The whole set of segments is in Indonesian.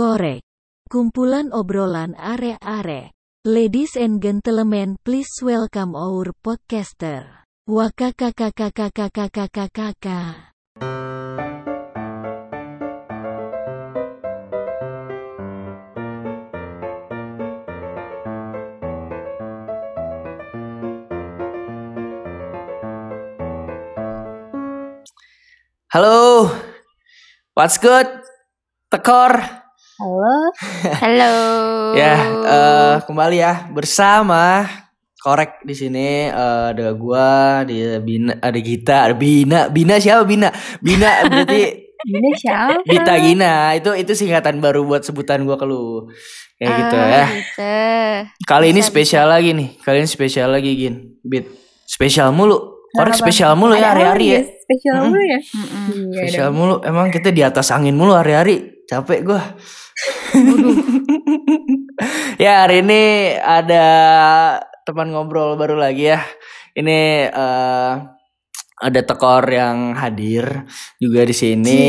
korek. Kumpulan obrolan are-are. Ladies and gentlemen, please welcome our podcaster. Wakakakakakakakakakakaka. Halo, what's good? Tekor. Halo. Halo. Ya, eh, kembali ya bersama Korek di sini eh, ada gua, ada Bina, ada Gita, ada Bina. Bina siapa Bina? Bina berarti Ini siapa? Gita Gina. Itu itu singkatan baru buat sebutan gua ke lu. Kayak gitu Ah, ya. Gitu. Kali ini bisa, spesial lagi nih. Kali ini spesial lagi Gin. Bit. Spesial mulu. Korek spesial mulu ya hari-hari ya. nih? Spesial mulu ya? Iya Spesial mulu. Emang kita di atas angin mulu hari-hari. Capek gua. ya hari ini ada teman ngobrol baru lagi ya. Ini eh, ada tekor yang hadir juga di sini.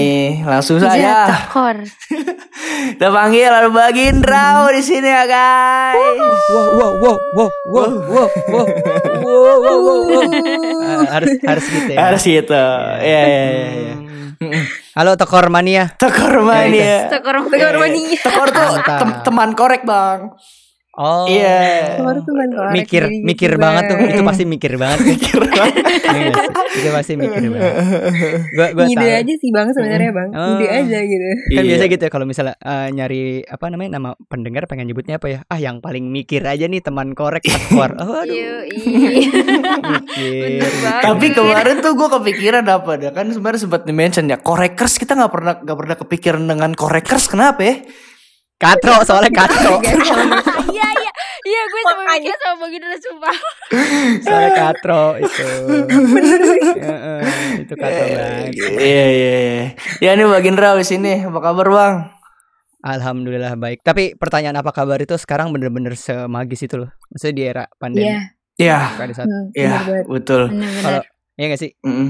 Langsung Iya, saja tekor. kita panggil ada Bagindrau di sini ya guys. wow wow wow wow wow wow wow wow wow wow wow harus harus gitu ya Harus gitu. Ya ya ya. Halo tekor mania Tekor mania. Tekor. Tekor mania. Tekor tuh tem- teman korek bang. Oh Iya. Tuh kan korek mikir diri mikir gitu, banget tuh itu pasti mikir banget Mikir banget. Iya itu pasti mikir banget gua gua Ide tahu aja sih bang sebenarnya bang. Oh. Ide aja gitu. kan Iya. biasa gitu ya kalau misalnya eh, nyari apa namanya nama pendengar pengen nyebutnya apa ya ah yang paling mikir aja nih teman korek tekor oh aduh mikir. Tapi kemarin tuh gue kepikiran apa dah kan sebenarnya sempat di-mention ya Korekers kita nggak pernah nggak pernah kepikiran dengan Korekers kenapa ya? katro soalnya katro Iya iya. Iya gue sama mikir sama Baginda sumpah. soalnya katro itu Heeh, itu katro banget Iya iya iya. Ya ini bagian Raw di sini. Apa kabar bang? Alhamdulillah baik. Tapi pertanyaan apa kabar itu sekarang bener-bener semagis itu loh. Maksudnya di era pandemi. Iya. Iya Pada saat, Hmm, iya banget. betul. Bener-bener. kalau Iya gak sih? Mm-mm.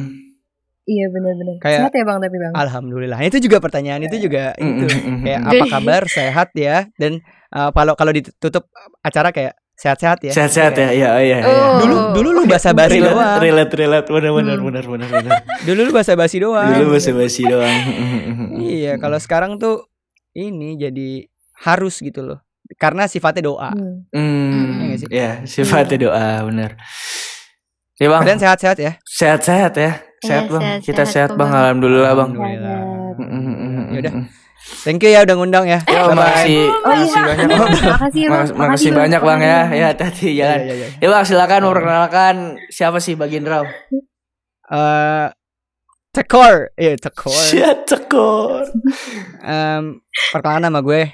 Iya benar-benar. Kayak- Sehat ya bang tapi bang. Alhamdulillah. Itu juga pertanyaan itu juga itu. Kayak apa kabar? Sehat ya. Dan uh, kalau kalau ditutup acara kayak sehat-sehat ya. Sehat-sehat ya. Iya iya. iya. Oh. Dulu dulu lu basa-basi relate, doang. relate relate benar benar Hmm. benar benar benar. Dulu lu basa-basi doang. Dulu basa-basi doang. Iya, kalau sekarang tuh ini jadi harus gitu loh. Karena sifatnya doa. Hmm. Hmm, Iya sih? ya sifatnya doa benar. Ya bang, Kalian sehat-sehat ya? sehat-sehat ya, sehat Iya, bang. sehat, Kita sehat bang, Bang. alhamdulillah bang. Alhamdulillah. Sehat. Yaudah. Thank you ya udah ngundang ya. Ya, Bye-bye. makasih, Oh makasih iya. banyak bang. Makasih bang. Mak- makasih banyak bang ya. Ya tadi Iya, iya, iya. Ya bang silakan memperkenalkan siapa sih bagian Raw? Eh, Tekor, iya Tekor. Siap tekor. Em, perkenalan nama gue,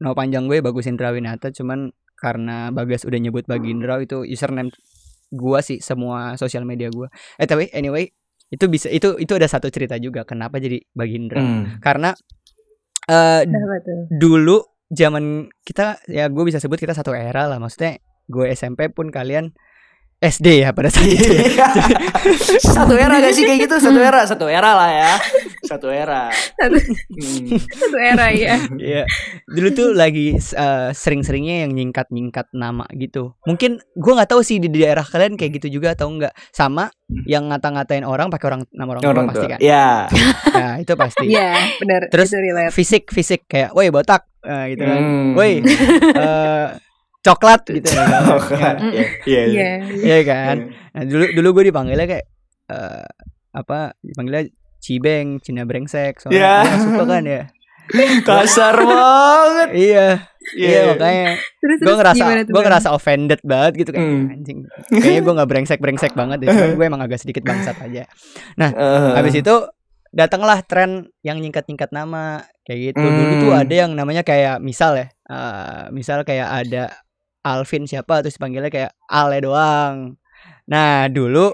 nama panjang gue Bagus Indra Winata, cuman karena Bagas udah nyebut Bagindra itu username gue sih semua sosial media gue. Eh tapi anyway itu bisa itu itu ada satu cerita juga kenapa jadi Bagindra. Hmm. Karena eh tuh? dulu zaman kita ya gue bisa sebut kita satu era lah maksudnya gue SMP pun kalian SD ya pada saat itu ya. satu era gak sih kayak gitu? Satu era, satu era lah ya. Satu era. Hmm. Satu era ya. Iya. Dulu tuh lagi eh, sering-seringnya yang nyingkat-nyingkat nama gitu. Mungkin gua nggak tahu sih di daerah kalian kayak gitu juga atau enggak. Sama yang ngata-ngatain orang pakai orang nama orang tua Orang pasti kan. Ya. Nah, itu pasti. Iya benar. Terus itu relate. Fisik fisik kayak, "Woi, botak." Nah, gitu kan. Hmm. Woi, eh, coklat gitu. Ya. kan. Iya. Iya. Iya. Iya kan. Nah, dulu dulu gue dipanggilnya kayak eh apa? Dipanggilnya Cibeng, Cina brengsek. Soalnya Ya. nggak suka kan ya. Kasar banget. Iya. Iya, makanya Terus gue ngerasa gue ngerasa offended banget gitu kan Hmm. anjing kayaknya gue nggak brengsek brengsek banget ya cuman gue emang agak sedikit bangsat aja Eh, habis itu datanglah tren yang nyingkat nyingkat nama kayak gitu dulu Hmm. tuh ada yang namanya kayak misal ya eh, misal kayak ada Alvin siapa terus dipanggilnya kayak Ale doang nah dulu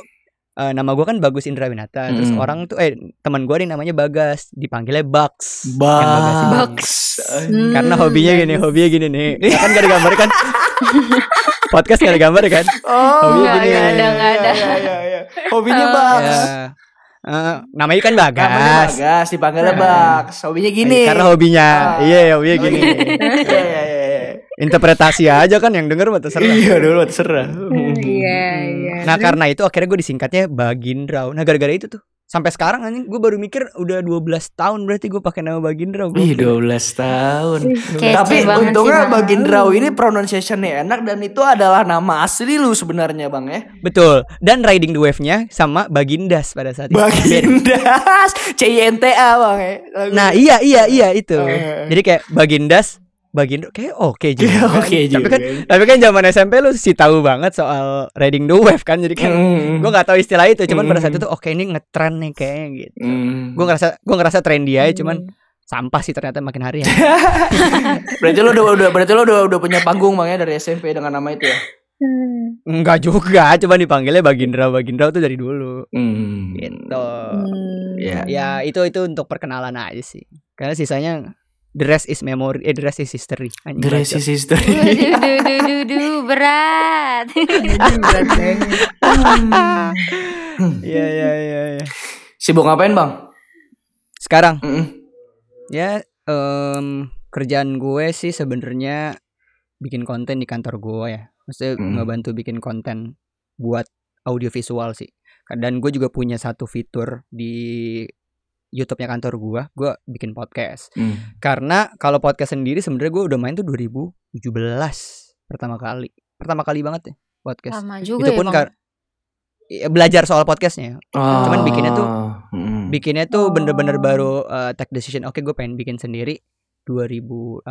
eh, nama gue kan Bagus Indra Winata terus Hmm. orang tuh eh teman gue nih namanya Bagas dipanggilnya Bugs ini. Bugs. Hmm, karena hobinya gini hobinya gini nih Ya kan gak ada gambar kan podcast gak ada gambar kan Oh, Hobinya Nggak, gini. nggak ada, nggak ada. Iya, iya, iya. Hobinya Oh. Bugs. ya Eh, namanya kan Namanya Bagas. Bagas dipanggilnya Baks. Hobinya gini. Karena hobinya. Ah. Iya, hobinya Oh, gini. Iya iya iya. Interpretasi aja kan yang denger mah terserah. Iya dulu terserah. Iya, iya. Nah karena itu akhirnya gue disingkatnya Bagindrau Nah gara-gara itu tuh Sampai sekarang anjing gue baru mikir udah 12 tahun berarti gue pakai nama Bagindrau Ih Gokil. 12 tahun. Kece Tapi untungnya. Bagindrau ini pronunciation-nya enak dan itu adalah nama asli lu sebenarnya Bang ya. Betul Dan riding the wave-nya sama Bagindas pada saat itu Bagindas, C-I-N-T-A Bang ya. Nah iya iya iya itu Oh. Jadi kayak Bagindas Bagindra kayak oke juga Iya, kan. oke Tapi juga. kan Tapi kan zaman SMP lu sih tahu banget soal riding the wave kan Jadi kan Mm. gue gak tahu istilah itu Cuman pada saat Mm. itu oke ini ngetren nih kayaknya gitu Mm. Gue ngerasa gue ngerasa trendy aja cuman sampah sih ternyata makin hari ya. Berarti lu udah, udah berarti lu udah, udah punya panggung Bang ya dari SMP dengan nama itu ya. Enggak juga, cuma dipanggilnya Bagindra Bagindra tuh dari dulu. Hmm. Gitu. Hmm. Ya. Ya itu itu untuk perkenalan aja sih. Karena sisanya the rest is memory, eh the rest is history. Anjing, The baca. rest is history. Duh, duh, duh, duh, duh, berat. Berat banget. Iya iya iya. iya. Sibuk ngapain Bang? Sekarang Mm-mm. ya em, kerjaan gue sih sebenarnya bikin konten di kantor gue ya. Maksudnya Hmm. ngebantu bikin konten buat audiovisual sih. Dan gue juga punya satu fitur di YouTube-nya kantor gue, gue bikin podcast. Hmm. Karena kalau podcast sendiri sebenarnya gue udah main tuh 2017 pertama kali. Pertama kali banget ya podcast. Lama juga Itu ya, pun kar- ya, belajar soal podcastnya. Cuman bikinnya tuh- Mm. Bikinnya tuh bener-bener Oh. baru uh, take decision. Oke, gue pengen bikin sendiri. 2018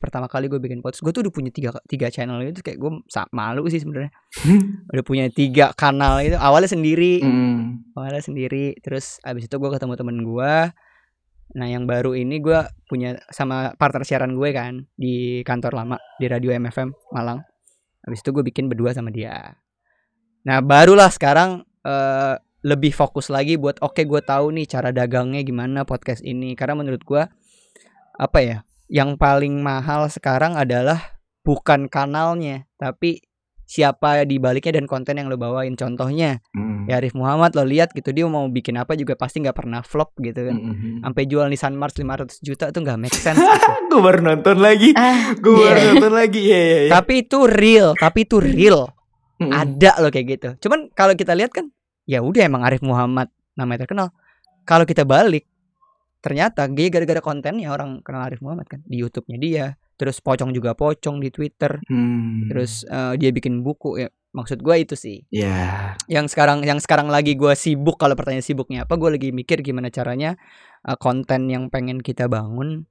pertama kali gue bikin podcast. Gue tuh udah punya tiga tiga channel itu kayak gue malu sih sebenarnya. udah punya tiga kanal itu. Awalnya sendiri, Mm. awalnya sendiri. Terus abis itu gue ketemu temen gue. Nah yang baru ini gue punya sama partner siaran gue kan di kantor lama di radio MFM Malang. Habis itu gue bikin berdua sama dia. Nah barulah sekarang eh, lebih fokus lagi buat oke gue tahu nih cara dagangnya gimana podcast ini karena menurut gue apa ya yang paling mahal sekarang adalah bukan kanalnya tapi siapa di baliknya dan konten yang lo bawain contohnya Mm. ya Arif Muhammad lo lihat gitu dia mau bikin apa juga pasti nggak pernah flop gitu kan Mm-mm. sampai jual Nissan Mars 500 juta tuh nggak make sense gitu. Gue baru nonton lagi. Ah, Gue baru iya. nonton lagi. Iya iya iya. tapi itu real tapi itu real Mm-mm. ada loh kayak gitu cuman kalau kita lihat kan ya udah emang Arif Muhammad namanya terkenal kalau kita balik ternyata dia gara-gara kontennya orang kenal Arif Muhammad kan di YouTube-nya dia terus pocong juga pocong di Twitter Hmm. terus eh, dia bikin buku ya maksud gua itu sih ya. yang sekarang yang sekarang lagi gua sibuk kalau pertanyaan sibuknya apa gue lagi mikir gimana caranya eh, konten yang pengen kita bangun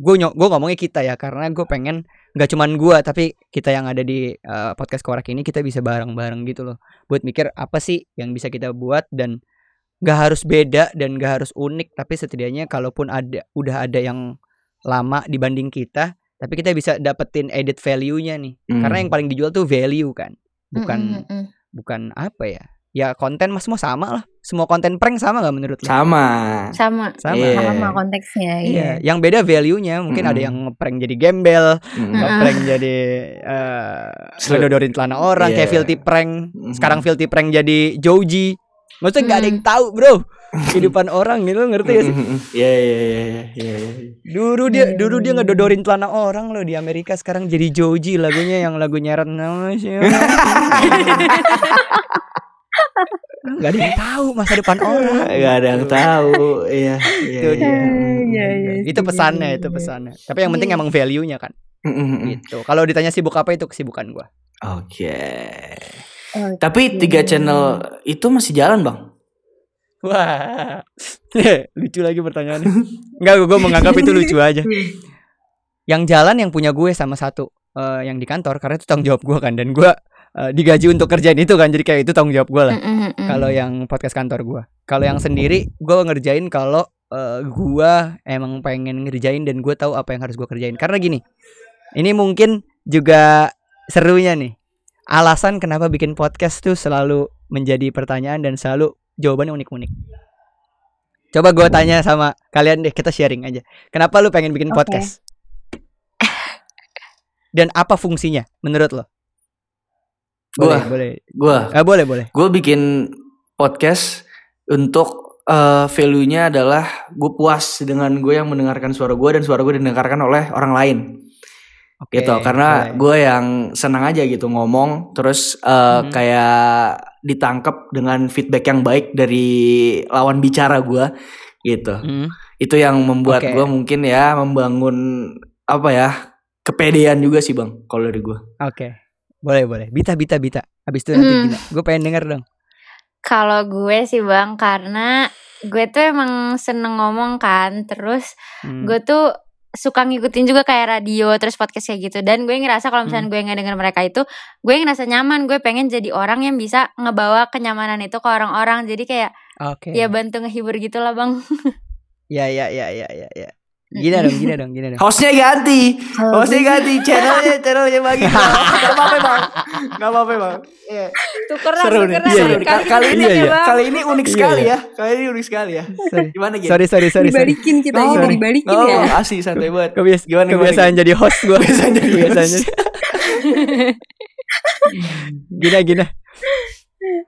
gue nyok gue ngomongnya kita ya karena gue pengen nggak cuman gua tapi kita yang ada di eh, podcast korak ini kita bisa bareng-bareng gitu loh buat mikir apa sih yang bisa kita buat dan nggak harus beda dan nggak harus unik tapi setidaknya kalaupun ada udah ada yang lama dibanding kita tapi kita bisa dapetin edit value-nya nih Hmm. karena yang paling dijual tuh value kan bukan Mm, mm, mm. bukan apa ya ya konten mas semua sama lah semua konten prank sama nggak menurut lo Sama. Sama. sama Iya. Sama konteksnya. iya yang beda value-nya mungkin ada Mm-mm. yang ngeprank jadi gembel Mm. ngeprank jadi eh Sel- ngedodorin celana orang kayak Iya. filthy prank Mhm. sekarang filthy prank jadi Joji maksudnya nggak ada yang tahu bro kehidupan orang gitu ngerti gak sih Iya iya iya iya iya. iya. dulu dia dulu dia ngedodorin celana orang loh di Amerika sekarang jadi Joji lagunya yang lagu nyeret nama siapa nggak ada yang tahu masa depan orang Gak ada yang tahu. Iya iya. Itu dia. Iya, iya, itu pesannya iya, itu iya. pesannya tapi yang penting Iya. emang value-nya kan gitu kalau ditanya sibuk apa itu kesibukan gua Oke. Tapi tiga channel itu masih jalan bang? wah. Lucu lagi pertanyaannya. Enggak gua menganggap itu lucu aja. Yang jalan yang punya gue sama satu eh, yang di kantor karena itu tanggung jawab gua kan. Dan gua eh, digaji untuk kerjain itu kan jadi kayak itu tanggung jawab gua lah. Mm, mm, kalau yang podcast kantor gua. Kalau yang sendiri gua ngerjain kalau eh, gua emang pengen ngerjain dan gua tahu apa yang harus gua kerjain. Karena gini ini mungkin juga serunya nih alasan kenapa bikin podcast tuh selalu menjadi pertanyaan dan selalu jawabannya unik-unik. Coba gua tanya sama kalian deh kita sharing aja. Kenapa lu pengen bikin Oke. podcast? Dan apa fungsinya menurut lo? Boleh Gua. boleh. Gue Ah, boleh boleh. Gue bikin podcast untuk eh, value-nya adalah gue puas dengan gue yang mendengarkan suara gue dan suara gue didengarkan oleh orang lain Oke, gitu karena boleh. gue yang senang aja gitu ngomong terus eh, Mhm. kayak ditangkap dengan feedback yang baik dari lawan bicara gue gitu Hmm, itu yang membuat Oke. gue mungkin ya membangun apa ya kepedean juga sih bang kalau dari gue Oke. Boleh, boleh. Bita, bita, bita. Habis itu nanti Hmm. gila. Gue pengen denger dong. Kalau gue sih bang karena gue tuh emang seneng ngomong kan terus Hmm. gue tuh suka ngikutin juga kayak radio terus podcast kayak gitu. Dan gue ngerasa kalau misalnya gue nggak denger mereka itu gue ngerasa nyaman. Gue pengen jadi orang yang bisa ngebawa kenyamanan itu ke orang-orang. Jadi kayak Oke. ya bantu ngehibur gitu lah bang. Ya, ya, ya, ya, ya, ya. Gina dong, gina dong, gina dong. hostnya ganti hostnya ganti channelnya channelnya bagi nggak apa-apa bang nggak apa-apa bang Iya. tukeran seru nih iya. nih. Kali, kali ini Iya, iya. kali ini unik Iya, sekali iya. ya kali ini unik sekali ya Sorry, gimana gitu sorry, sorry, sorry. sorry. dibalikin kita Oh, kita sorry. dibalikin oh ya asli santai banget Kebias Gimana, gimana, kebiasaan jadi host gue. Kebiasaan jadi Kebiasaan jadi- Gina, gina.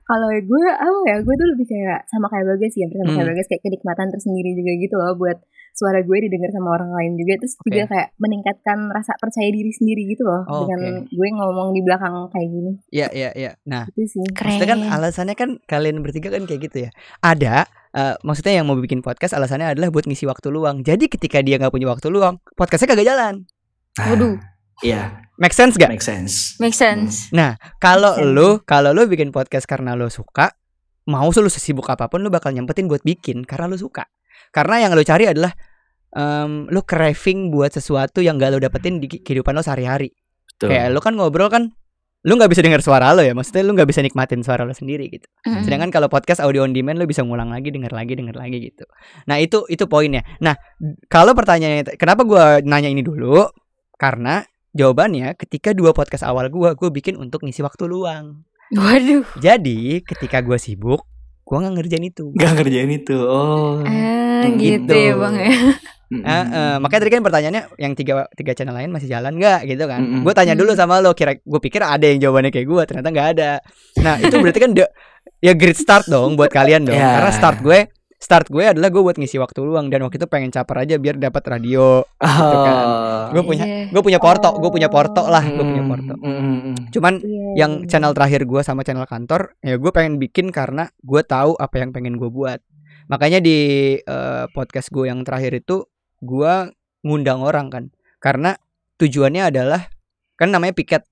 kalau gue apa ya gue tuh lebih kayak sama kayak bagas ya sama kayak Hmm. bagas kayak kenikmatan tersendiri juga gitu loh buat suara gue didengar sama orang lain juga terus Oke. juga kayak meningkatkan rasa percaya diri sendiri gitu loh Oh, dengan gue ngomong di belakang kayak gini Iya, iya, iya. Nah, itu sih Maksudnya kan keren alasannya kan kalian bertiga kan kayak gitu ya. Ada eh, maksudnya yang mau bikin podcast alasannya adalah buat ngisi waktu luang. Jadi ketika dia nggak punya waktu luang, podcastnya kagak jalan. Waduh. iya Make sense gak? make sense make sense Nah, kalau lu kalau lu bikin podcast karena lu suka, mau lu sesibuk apa pun lu bakal nyempetin buat bikin karena lu suka. Karena yang lu cari adalah em, lu craving buat sesuatu yang gak lu dapetin di kehidupan lu sehari-hari. Betul. Kayak lu kan ngobrol kan lu nggak bisa dengar suara lo ya, maksudnya lu nggak bisa nikmatin suara lo sendiri gitu. Mm. Sedangkan kalau podcast audio on demand lo bisa ngulang lagi, denger lagi, denger lagi gitu. Nah itu itu poinnya. Nah kalau pertanyaannya, kenapa gua nanya ini dulu? Karena jawabannya ketika dua podcast awal gua, gue bikin untuk ngisi waktu luang. waduh Jadi ketika gua sibuk, gua nggak ngerjain itu. Gak ngerjain itu oh Hmm, gitu gitu. ya bang ya Mm-mm. Eh, eh, makanya tadi kan pertanyaannya yang tiga tiga channel lain masih jalan nggak gitu kan? Mm-mm. Gue tanya dulu Mm. sama lo, kira gue pikir ada yang jawabannya kayak gue, ternyata nggak ada. Nah itu berarti kan the- ya great start dong buat kalian dong. Ya. Karena start gue start gue adalah gue buat ngisi waktu luang dan waktu itu pengen caper aja biar dapat radio. gitu kan. Oh. Gue punya Iya. gue punya porto, gue punya porto lah, gue punya Mm, porto. mm, mm, mm. Cuman Iya, yang iya. channel terakhir gue sama channel kantor ya gue pengen bikin karena gue tahu apa yang pengen gue buat makanya di eh, podcast gue yang terakhir itu gue ngundang orang kan karena tujuannya adalah kan namanya piket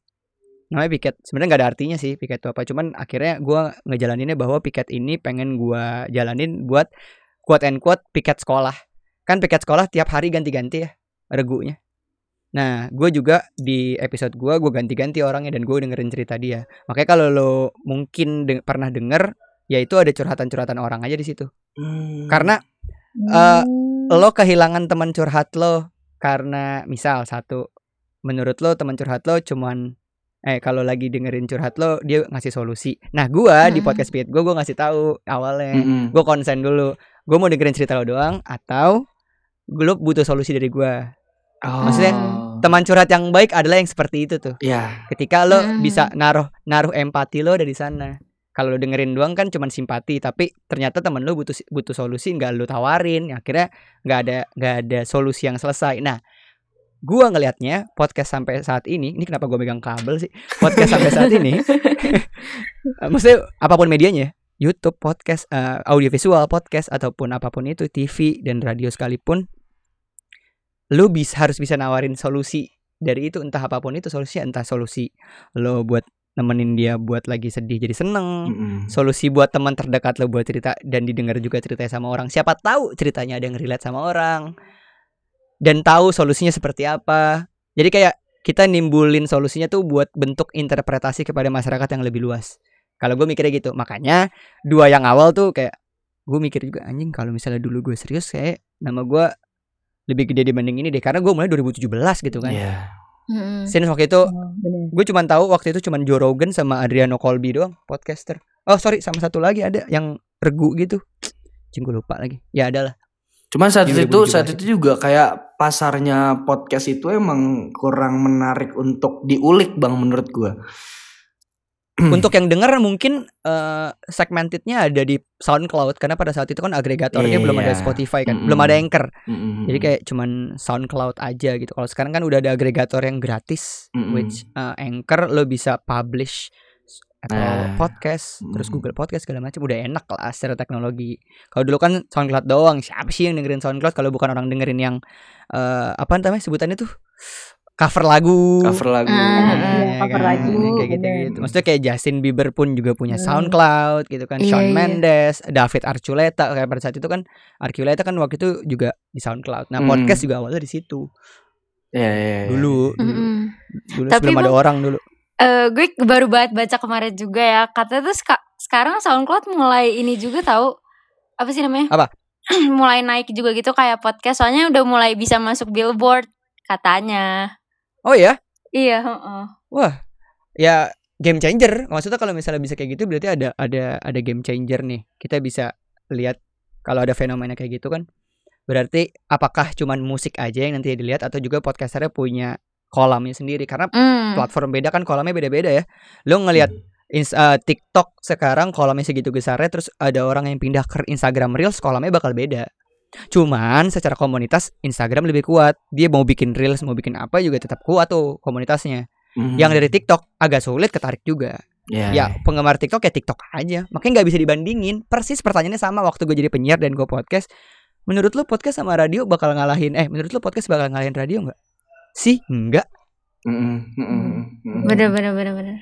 namanya piket sebenarnya nggak ada artinya sih piket itu apa cuman akhirnya gue ngejalaninnya bahwa piket ini pengen gue jalanin buat quote and quote piket sekolah kan piket sekolah tiap hari ganti-ganti ya regunya Nah, gue juga di episode gue gue ganti-ganti orangnya dan gue dengerin cerita dia. Makanya kalau lo mungkin de- pernah denger, ya itu ada curhatan-curhatan orang aja di situ. Hmm. Karena eh, lo kehilangan teman curhat lo karena misal satu, menurut lo teman curhat lo cuman eh kalau lagi dengerin curhat lo dia ngasih solusi. Nah, gua di Mm-mm. podcast Pit gue gue ngasih tahu awalnya. Mm-mm. Gue konsen dulu. Gue mau dengerin cerita lo doang atau lo butuh solusi dari gua. Oh. maksudnya Teman curhat yang baik adalah yang seperti itu tuh. ya ketika lo Mm. bisa naruh naruh empati lo dari sana kalau lo dengerin doang kan cuman simpati tapi ternyata temen lo butuh butuh solusi nggak lo tawarin akhirnya nggak ada nggak ada solusi yang selesai nah gua ngelihatnya podcast sampai saat ini ini kenapa gua megang kabel sih? Podcast sampai saat ini eh, maksudnya apa pun medianya YouTube podcast eh, audiovisual podcast ataupun apa pun itu TV dan radio sekalipun lu bisa harus bisa nawarin solusi dari itu entah apa pun itu solusinya entah solusi lo buat nemenin dia buat lagi sedih jadi seneng Mm-mm. solusi buat teman terdekat lo buat cerita dan didengar juga ceritanya sama orang. Siapa tahu ceritanya ada yang relate sama orang dan tahu solusinya seperti apa jadi kayak kita nimbulin solusinya tuh buat bentuk interpretasi kepada masyarakat yang lebih luas kalau gue mikirnya gitu makanya dua yang awal tuh kayak gue mikir juga anjing kalau misalnya dulu gue serius kayak nama gue lebih gede dibanding ini deh karena gue mulai 2017 gitu kan Iya. Since waktu itu Oh, gue cuman tahu waktu itu cuman Joe Rogan sama Adriano Colby doang podcaster. Oh sorry sama satu lagi ada yang regu gitu. Cing gue lupa lagi. Ya ada lah. Cuman saat itu 2017 saat itu juga kayak pasarnya podcast itu emang kurang menarik untuk diulik bang menurut gua. untuk yang denger mungkin eh, segmentednya ada di SoundCloud karena pada saat itu kan agregatornya belum ada Iya. Spotify kan, Mm-mm. belum ada Anchor. Mm-mm. Jadi kayak cuman SoundCloud aja gitu. Kalau sekarang kan udah ada agregator yang gratis, Mm-mm. which uh, Anchor lo bisa publish Apple Nah. Podcast, terus Mm. Google Podcast segala macam udah enak lah secara teknologi. Kalau dulu kan SoundCloud doang, siapa sih yang dengerin SoundCloud kalau bukan orang dengerin yang eh apa namanya sebutannya tuh cover lagu. cover lagu. Ah, iya, cover lagu, yang kayak gitu, bener. gitu. Maksudnya kayak Justin Bieber pun juga punya Hmm. SoundCloud gitu kan, Iya, Shawn iya. Mendes, David Archuleta kayak pada saat itu kan Archuleta kan waktu itu juga di SoundCloud. Nah, Hmm. podcast juga awalnya di situ. Iya, iya, iya. Dulu, dulu, Mm-mm. dulu Tapi sebelum ada orang dulu. Eh, gue baru banget baca kemarin juga ya katanya tuh seka- sekarang SoundCloud mulai ini juga tahu apa sih namanya Apa? mulai naik juga gitu kayak podcast soalnya udah mulai bisa masuk billboard katanya Oh ya? iya heeh. Wah, ya game changer. Maksudnya kalau misalnya bisa kayak gitu berarti ada ada ada game changer nih. Kita bisa lihat kalau ada fenomena kayak gitu kan. Berarti apakah cuman musik aja yang nanti dilihat atau juga podcasternya punya kolamnya sendiri karena Hmm. platform beda kan kolamnya beda-beda ya. Lo ngelihat ins- eh, TikTok sekarang kolamnya segitu besarnya terus ada orang yang pindah ke Instagram Reels kolamnya bakal beda. Cuman secara komunitas Instagram lebih kuat. Dia mau bikin Reels mau bikin apa juga tetap kuat tuh komunitasnya. Mhm. Yang dari TikTok agak sulit ketarik juga. Iya, Ya penggemar TikTok ya TikTok aja. Makanya nggak bisa dibandingin. Persis pertanyaannya sama waktu gue jadi penyiar dan gue podcast. Menurut lo podcast sama radio bakal ngalahin eh menurut lo podcast bakal ngalahin radio nggak? Sih enggak. Bener bener bener bener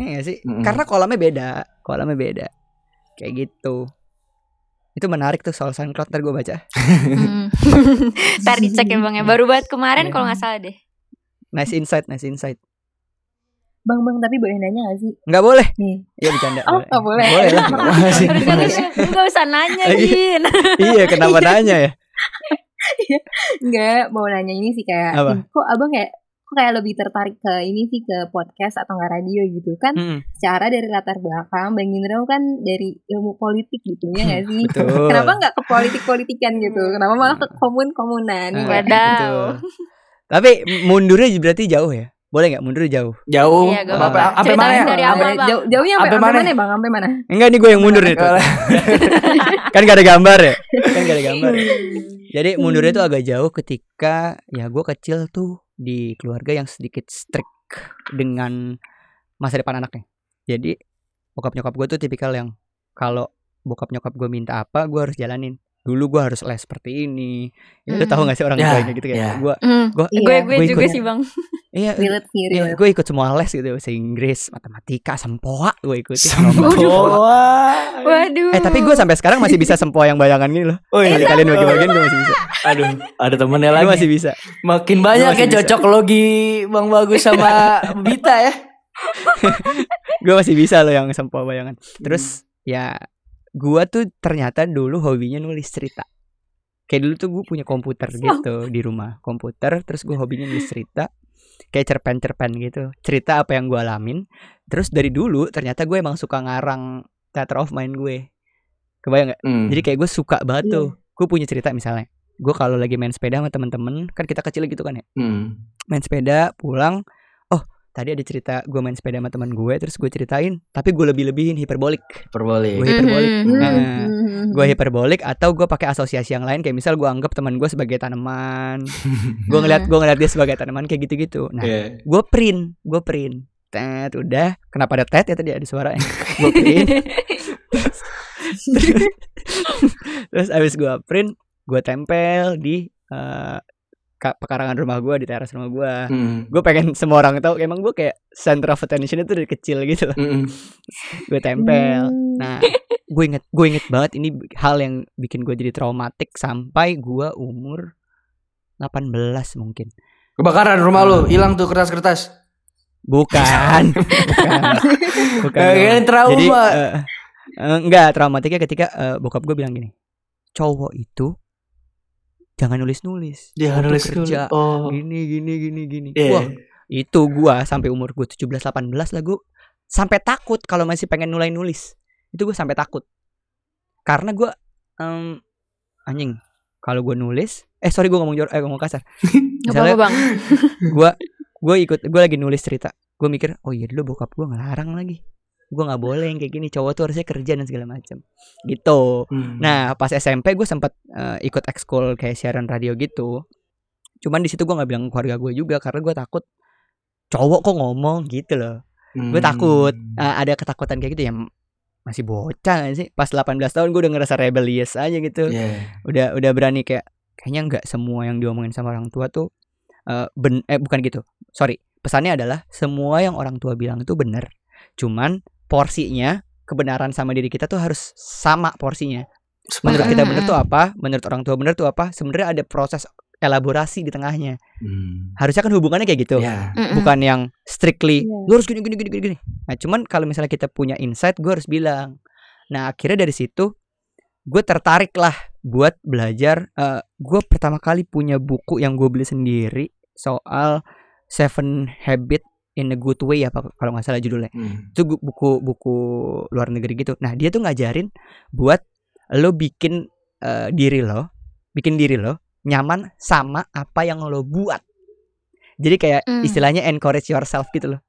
Iya sih? Mm-mm. Karena kolamnya beda, kolamnya beda. Kayak gitu. Itu menarik tuh soal SoundCloud ntar gue baca. Hmm. Ntar dicek ya bang ya baru banget kemarin Iya. kalau nggak salah deh Nice insight, nice insight. Bang, bang, tapi boleh nanya gak sih? Nggak boleh. Nih. Iya bercanda. Oh, nggak boleh. Boleh lah. Nggak usah nanya Iya. Gin iya, kenapa nanya ya? Enggak, mau nanya ini sih kayak Apa? kok abang kayak kok kayak lebih tertarik ke ini sih ke podcast atau nggak radio gitu kan? Mm-mm. Secara dari latar belakang Bang Indra kan dari ilmu politik gitu ya nggak sih? Betul. Kenapa nggak ke politik politikan gitu? Kenapa malah ke komun komunan? Ah, betul. Tapi mundurnya berarti jauh ya? Boleh nggak mundur jauh? Jauh. Iya, gak Apa- apa-apa. Sampai mana ya? Sampai-. Jauh, jauhnya sampai sampai mana? mana bang? Sampai mana? Enggak nih gue yang mundur nih. kan gak ada gambar ya? Kan gak ada gambar. ya? Jadi mundurnya tuh agak jauh ketika ya gue kecil tuh di keluarga yang sedikit strict dengan masa depan anaknya. Jadi bokap nyokap gue tuh tipikal yang kalau bokap nyokap gue minta apa gue harus jalanin. Dulu gue harus les seperti ini. Ya, lu Mm. tahu gak sih orang Ya, tua kayak gitu kayak ya. gue Hmm. gue Iya. gue gue Gua juga ikut. sih bang iya sih, Iya, gue ikut semua les gitu bahasa Inggris, matematika, sempoa gue ikutin. Sempoa. waduh Eh tapi gue sampai sekarang masih bisa sempoa yang bayangan gini loh. Oh iya. Kali kalian bagi-bagian gue masih bisa. Aduh, ada temennya Gue lagi. masih bisa. Makin banyak ya bisa. cocok logi Bang Bagus sama Bita ya. Gue masih bisa loh yang sempoa bayangan. Terus ya gue tuh ternyata dulu hobinya nulis cerita. Kayak dulu tuh gue punya komputer gitu di rumah komputer. Terus gue hobinya nulis cerita. Kayak cerpen-cerpen gitu. Cerita apa yang gue alamin. Terus dari dulu ternyata gue emang suka ngarang theater of mind gue. Kebayang gak? Hmm. Jadi kayak gue suka banget Iya. tuh. Gue punya cerita misalnya. Gue kalau lagi main sepeda sama temen-temen, kan kita kecil gitu kan ya. Hmm. Main sepeda, pulang. Tadi ada cerita gue main sepeda sama teman gue, terus gue ceritain. Tapi gue lebih-lebihin hiperbolik. Perboleh. Gue hiperbolik. Mhm. Nah, Hmm. gue hiperbolik atau gue pakai asosiasi yang lain kayak misal gue anggap teman gue sebagai tanaman. gue ngeliat gue ngeliat dia sebagai tanaman kayak gitu-gitu. Nah, Iya. gue print, gue print. Tet, udah. Kenapa ada tet ya tadi ada suaranya? gue print. Terus abis gue print, gue tempel di ka- pekarangan rumah gue di teras rumah gue. Hmm. Gue pengen semua orang tahu emang gue kayak center of attention itu dari kecil gitu loh. Hmm. Gue tempel. Hmm. Nah, gue inget gue inget banget ini hal yang bikin gue jadi traumatik sampai gue umur 18 mungkin. Kebakaran rumah lu, hilang tuh kertas-kertas. Bukan, bukan, bukan. Dong. trauma. Jadi eh, enggak traumatiknya ketika eh, bokap gue bilang gini, cowok itu jangan nulis nulis, Jangan nulis kerja, dulu. Oh. gini gini gini gini. Iya. Wah itu gua sampai umur gue 17 18 lah gue sampai takut kalau masih pengen mulai nulis itu gue sampai takut karena gue em, anjing kalau gue nulis eh sorry gue ngomong jor eh ngomong kasar Gak apa-apa bang gue gue ikut gue lagi nulis cerita gue mikir oh iya dulu bokap gue ngelarang lagi gue nggak boleh yang kayak gini cowok tuh harusnya kerja dan segala macam gitu Hmm. Nah pas SMP gue sempat eh, ikut ekskul kayak siaran radio gitu. Cuman di situ gue nggak bilang ke keluarga gue juga karena gue takut cowok kok ngomong gitu loh. Gue Hmm. takut eh, ada ketakutan kayak gitu ya masih bocah gak sih? Pas 18 tahun gue udah ngerasa rebellious aja gitu. Iya. Udah udah berani kayak kayaknya nggak semua yang diomongin sama orang tua tuh eh, ben eh bukan gitu. Sorry pesannya adalah semua yang orang tua bilang itu benar. Cuman porsinya kebenaran sama diri kita tuh harus sama porsinya menurut kita bener tuh apa menurut orang tua bener tuh apa sebenarnya ada proses elaborasi di tengahnya Hmm. harusnya kan hubungannya kayak gitu. Mm-mm. bukan yang strictly Iya. lu harus gini gini gini gini gini nah cuman kalau misalnya kita punya insight gue harus bilang nah akhirnya dari situ gue tertarik lah buat belajar Eh, gue pertama kali punya buku yang gue beli sendiri soal Seven Habit in a Good Way apa kalau nggak salah judulnya Hmm. itu buku buku luar negeri gitu. Nah dia tuh ngajarin buat lo bikin eh, diri lo, bikin diri lo nyaman sama apa yang lo buat. Jadi kayak Hmm. istilahnya encourage yourself gitu loh.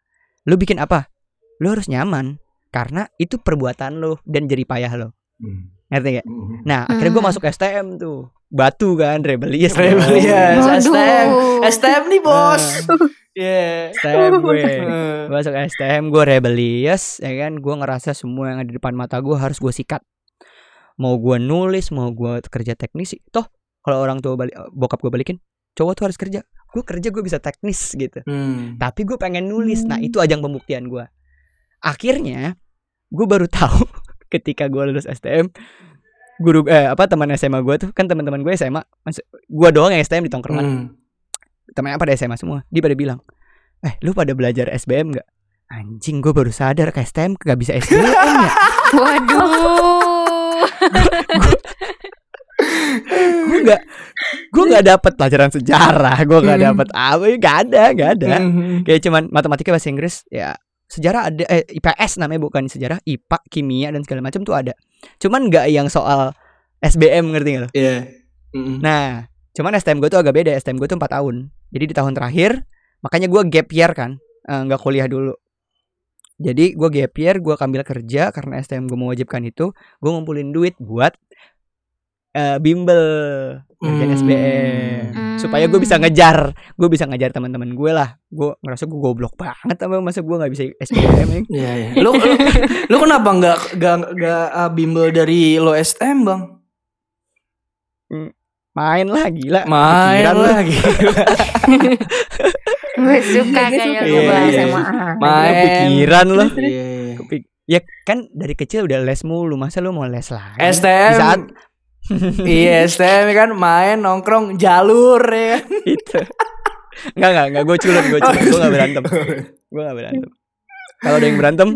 Lo bikin apa? Lo harus nyaman karena itu perbuatan lo dan jerih payah lo. Hmm. Ngerti gak? Hmm. Nah akhirnya gue Hmm. masuk STM tuh, batu kan, rebellious. Rebellious. STM. STM nih bos. Iya. STM gue. Eh. Gue masuk STM gue rebellious ya kan gue ngerasa semua yang ada di depan mata gue harus gue sikat mau gue nulis mau gue kerja teknisi toh kalau orang tua balik bokap gue balikin cowok tuh harus kerja gue kerja gue bisa teknis gitu Hmm. tapi gue pengen nulis nah Hmm. itu ajang pembuktian gue akhirnya gue baru tahu ketika gue lulus STM guru eh apa teman SMA gue tuh kan teman-teman gue SMA gue doang yang STM di tongkrongan Hmm. Temennya pada SMA semua dia pada bilang eh lu pada belajar SBM nggak anjing gue baru sadar ke STM gak bisa SBM ya Waduh. gue nggak gue nggak dapet pelajaran sejarah gue nggak Hmm. dapet apa nggak ada nggak ada Hmm. kayak cuman matematika bahasa Inggris ya sejarah ada eh IPS namanya bukan sejarah IPA kimia dan segala macam tuh ada cuman nggak yang soal SBM ngerti nggak lo Iya. Hmm. nah cuman STM gue tuh agak beda STM gue tuh 4 tahun jadi di tahun terakhir makanya gue gap year kan eh, nggak kuliah dulu jadi gue gap year gue ambil kerja karena STM gue mewajibkan itu gue ngumpulin duit buat eh, bimbel ngerjain Hmm. SBM Hmm. supaya gue bisa ngejar gue bisa ngejar teman-teman gue lah gue ngerasa gue goblok banget sama masa gue nggak bisa SBM ya. Iya, iya. Lu, lu, lu kenapa nggak nggak nggak ah, bimbel dari lo STM bang? Main lah gila Main Pikiran lu. lagi. Gue suka Gue kayak lu Iya, sama bahas iya. SMA. Main. pikiran lo Iya, iya. Ya kan dari kecil udah les mulu masa lu mau les lagi STM. Di saat iya STM kan main nongkrong jalur ya. itu Enggak enggak enggak gue culun gue culun gue gak berantem gue gak berantem kalau ada yang berantem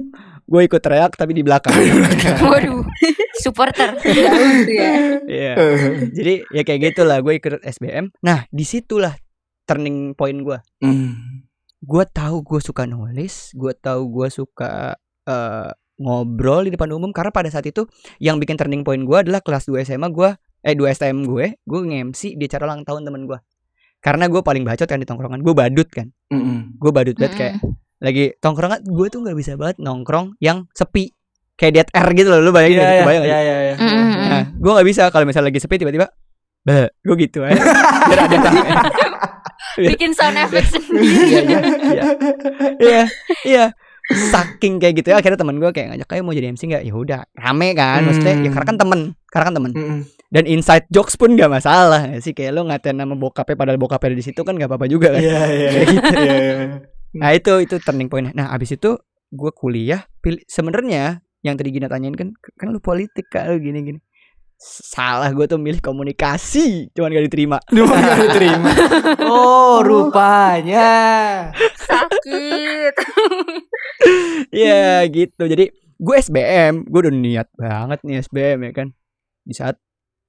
gue ikut teriak tapi di belakang Waduh. Supporter. Tuh ya. Iya. jadi ya kayak gitulah gue ikut SBM nah di situlah turning point gue Hmm. gue tahu gue suka nulis gue tahu gue suka eh, ngobrol di depan umum karena pada saat itu yang bikin turning point gue adalah kelas 2 SMA gue eh 2 STM gue gue nge-MC di acara ulang tahun temen gue karena gue paling bacot kan di tongkrongan gue badut kan Mm-mm. gue badut banget kayak lagi tongkrongan gue tuh nggak bisa banget nongkrong yang sepi kayak dead air gitu loh lu bayangin nggak iya, sih? iya, iya. Mm-mm. nah gue nggak bisa kalau misalnya lagi sepi tiba-tiba gue gitu aja biar ada Bikin sound effect sendiri. iya iya iya iya iya saking kayak gitu ya akhirnya teman gue kayak ngajak kayak mau jadi MC nggak ya udah rame kan maksudnya ya Hmm. karena kan temen karena kan temen Mm-mm. dan inside jokes pun nggak masalah sih kayak lo ngatain nama bokapnya padahal bokapnya di situ kan nggak apa-apa juga kan Iya, iya. Kayak gitu. Iya, iya. nah itu itu turning point nah abis itu gue kuliah pilih sebenarnya yang tadi Gina tanyain kan kan lu politik kan lu gini gini salah gue tuh milih komunikasi cuman gak diterima Cuma gak diterima. Oh, rupanya. Sakit. Ya gitu. Jadi gue SBM, gue udah niat banget nih SBM ya kan. Di saat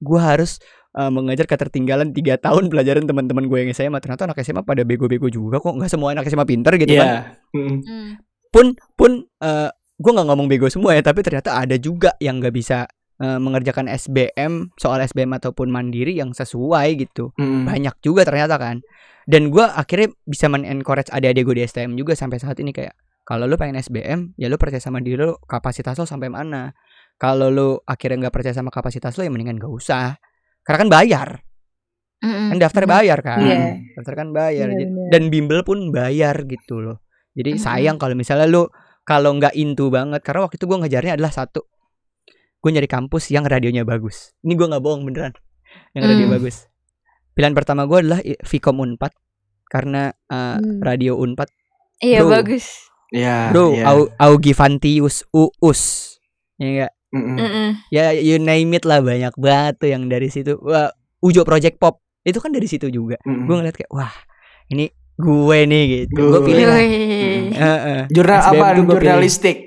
gue harus uh, mengejar ketertinggalan tiga tahun pelajaran teman-teman gue yang SMA. Ternyata anak SMA pada bego-bego juga kok. Nggak semua anak SMA pinter gitu kan. Iya. Mm. Hmm. Pun pun uh, gue nggak ngomong bego semua ya. Tapi ternyata ada juga yang nggak bisa uh, mengerjakan SBM soal SBM ataupun mandiri yang sesuai gitu. Mm. Banyak juga ternyata kan. Dan gue akhirnya bisa men-encourage adik-adik gue di STM juga sampai saat ini kayak Kalau lu pengen SBM, ya lu percaya sama diri lu kapasitas lo sampai mana. Kalau lu akhirnya nggak percaya sama kapasitas lo, ya mendingan gak usah. Karena kan bayar, Mm-mm. kan daftar bayar kan. Iya. Daftar kan bayar. Iya, Jadi- bener. dan bimbel pun bayar gitu loh. Jadi sayang kalau misalnya lu kalau nggak into banget karena waktu itu gue ngejarnya adalah satu gue nyari kampus yang radionya bagus ini gue nggak bohong beneran yang radio Hmm. bagus pilihan pertama gue adalah Vkom Unpad karena uh, Hmm. radio Unpad Iya Bro. bagus. Ya, bro ya. Au, Augie Uus ya nggak? Mm-mm. Mm-mm. ya you name it lah banyak banget tuh yang dari situ wah Ujo Project Pop itu kan dari situ juga gue ngeliat kayak wah ini gue nih gitu gue Gue. pilih lah Wih. Heeh. Jurnal SBM apa? Jurnalistik.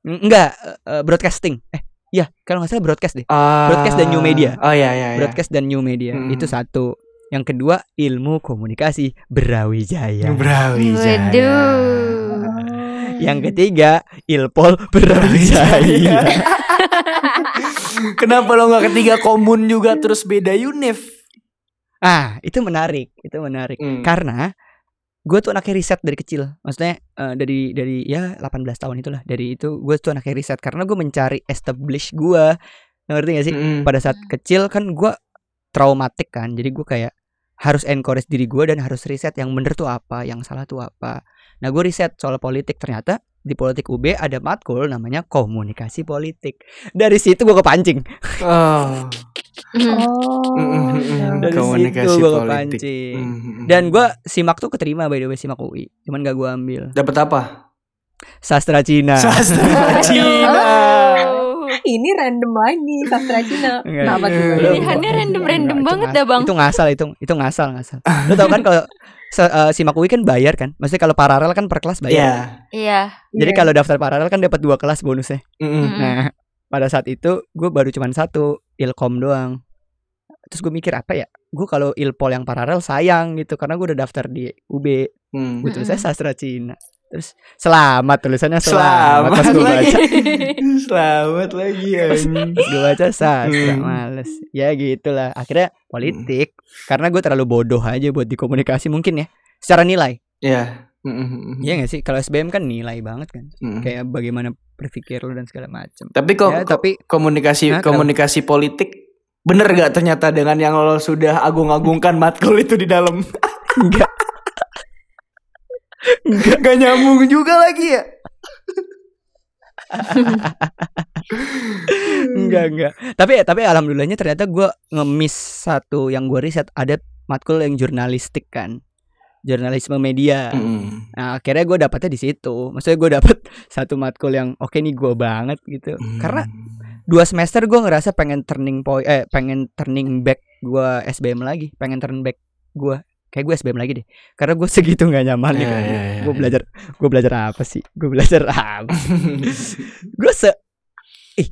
Mm, Enggak, eh, broadcasting. Eh, ya kalau nggak salah broadcast deh. Ah. Broadcast dan new media. Oh iya iya. iya. Broadcast dan new media Hmm. itu satu. Yang kedua ilmu komunikasi Brawijaya. Brawijaya. Waduh. Yang ketiga Ilpol Brawijaya. Kenapa lo nggak ketiga komun juga terus beda univ? ah itu menarik, itu menarik. Hmm. Karena gue tuh anaknya riset dari kecil. Maksudnya eh, dari dari ya 18 tahun itulah. Dari itu gue tuh anaknya riset karena gue mencari establish gue. Ngerti gak sih? Mm-mm. pada saat kecil kan gue traumatik kan jadi gue kayak harus encourage diri gue dan harus riset yang bener tuh apa yang salah tuh apa nah gue riset soal politik ternyata di politik UB ada matkul namanya komunikasi politik dari situ gue kepancing Oh. Oh. Dari Komunikasi situ gue politik. kepancing dan gue simak tuh keterima by the way simak UI cuman gak gue ambil dapat apa? sastra Cina Sastra Cina. Oh. Ini random lagi sastra Cina. Enggak. Kenapa tuh? Pilihannya random-random banget dah bang. itu ngasal itu itu ngasal ngasal lo tau kan kalau se- eh, simak UI kan bayar kan maksudnya kalau paralel kan per kelas bayar Iya. Iya. Jadi Iya. kalau daftar paralel kan dapat dua kelas bonusnya. Mm-mm. Mm-mm. Nah, pada saat itu gue baru cuman satu ilkom doang. Terus gue mikir apa ya? Gue kalau ilpol yang paralel sayang gitu karena gue udah daftar di UB. Hmm. Gue tulisnya sastra Cina. Terus selamat tulisannya Selamat selamat. Pas gue baca, Selamat lagi pas gue baca sastra Hmm. males. Ya gitulah. Akhirnya politik karena gue terlalu bodoh aja buat di komunikasi mungkin ya. Secara nilai. Ya. Mm-mm. Iya gak sih? Kalau SBM kan nilai banget kan. Mm. Kayak bagaimana berpikir lu dan segala macam. Tapi kok Ya, tapi komunikasi kenapa? komunikasi politik bener gak ternyata dengan yang lo sudah agung-agungkan matkul itu di dalam enggak gak nyambung juga lagi ya? Enggak enggak tapi tapi alhamdulillahnya ternyata gue ngemis satu yang gue riset ada matkul yang jurnalistik kan. Jurnalisme media. Mm. nah akhirnya gue dapetnya di situ. Maksudnya gue dapet satu matkul yang oke nih gue banget gitu. Karena dua semester gue ngerasa pengen turning point eh pengen turning back gue SBM lagi pengen turn back gue kayak gue SBM lagi deh. Karena gue segitu nggak nyaman Iya, iya, iya, gue iya. belajar gue belajar apa sih? Gue belajar apa gue se ih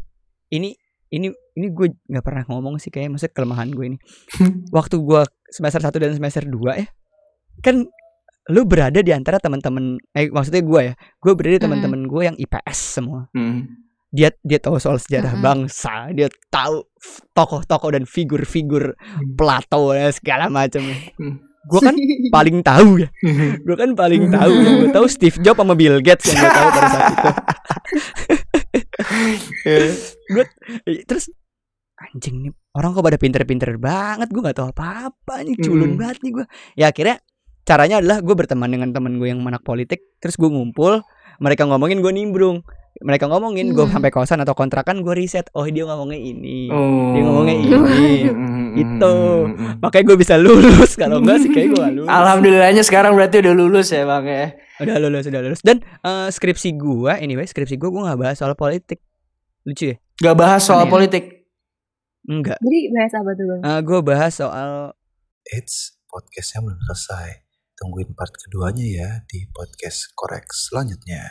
ini ini ini gue nggak pernah ngomong sih kayak maksudnya kelemahan gue ini. Waktu gue semester 1 dan semester 2 ya kan lu berada di antara teman-teman eh maksudnya gue ya gue berada di Mm. teman-teman gue yang IPS semua. Mm. dia dia tahu soal sejarah bangsa dia tahu tokoh-tokoh dan figur-figur Plato dan segala macam Hmm. Gue kan paling tahu ya. Gue kan paling tahu ya. Gue tahu Steve Jobs sama Bill Gates yang gue tahu pada saat itu. Eh, terus anjing nih orang kok pada pinter-pinter banget. Gue nggak tahu apa-apa nih culun Mm. banget nih gue ya akhirnya caranya adalah gue berteman dengan teman gue yang anak politik. Terus gue ngumpul mereka ngomongin gue nimbrung mereka ngomongin gue Hmm. sampai kosan atau kontrakan gue riset oh dia ngomongnya ini Oh. dia ngomongnya ini Mm, Itu. makanya gue bisa lulus kalau enggak sih kayak gue lulus Alhamdulillahnya sekarang berarti udah lulus ya bang ya. udah lulus udah lulus dan eh, skripsi gue anyway skripsi gue gue nggak bahas soal politik lucu ya Gak bahas soal Aneh. politik. enggak Jadi bahas apa tuh bang? Eh, gue bahas soal Eits, podcastnya belum selesai. Tungguin part keduanya ya di podcast korek selanjutnya.